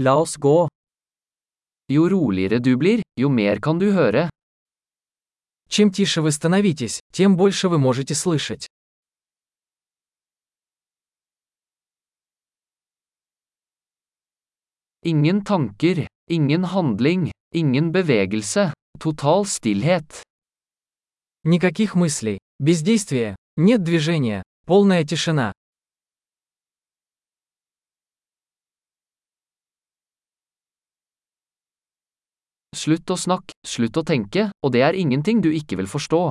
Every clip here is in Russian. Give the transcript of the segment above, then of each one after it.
La oss gå. Jo roligere du blir, jo mer kan du høre. Чем тише вы становитесь, тем больше вы можете слышать. Ingen tanker, ingen handling, ingen bevegelse, total stillhet. Никаких мыслей, бездействия, нет движения, полная тишина. Slutt å snakke, slutt å tenke, og det er ingenting du ikke vil forstå.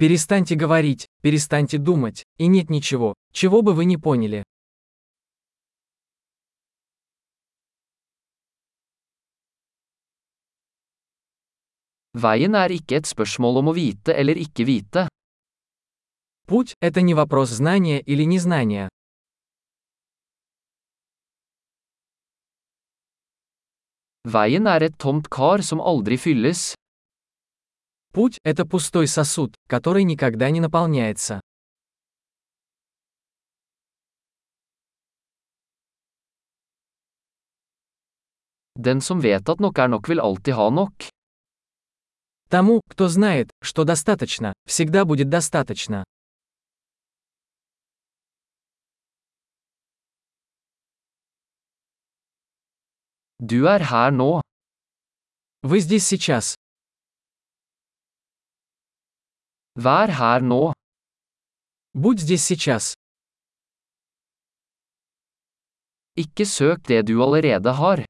Перестаньте говорить, перестаньте думать, и нет ничего, чего бы вы не поняли. Veien er ikke et spørsmål om å vite eller ikke vite. Путь – это не вопрос знания или незнания. Veien er et tomt kar som aldri fylles. Путь – это пустой сосуд, который никогда не наполняется. Den som vet at nok er nok vil alltid ha nok. Тому, кто знает, что достаточно, всегда будет достаточно. Du er her nå. Вы здесь сейчас. Vær her nå. Будь здесь сейчас. Ikke søk det du allerede har.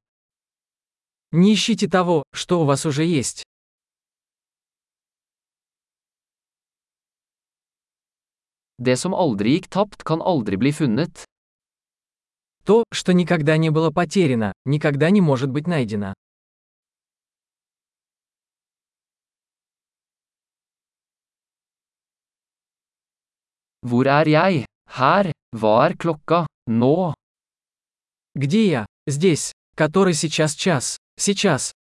Не ищите того, что у вас уже есть. Det som aldri gikk tapt, kan aldri bli funnet. То, что никогда не было потеряно, никогда не может быть найдено. Hvor er jeg? Her. Hva er klokka? Nå. Где я? Здесь. Который сейчас час. Сейчас.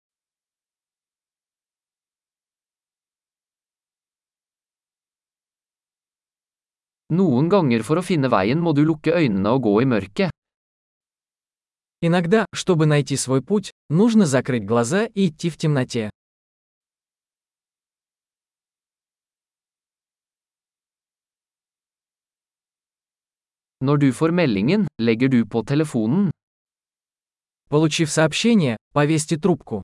Noen ganger for å finne veien må du lukke øynene og gå i mørket. Иногда, чтобы найти свой путь, нужно закрыть глаза и идти в темноте. Når du får meldingen, legger du på telefonen. Получив сообщение, повесьте трубку.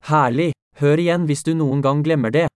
Herlig. Hør igjen hvis du noen gang glemmer det.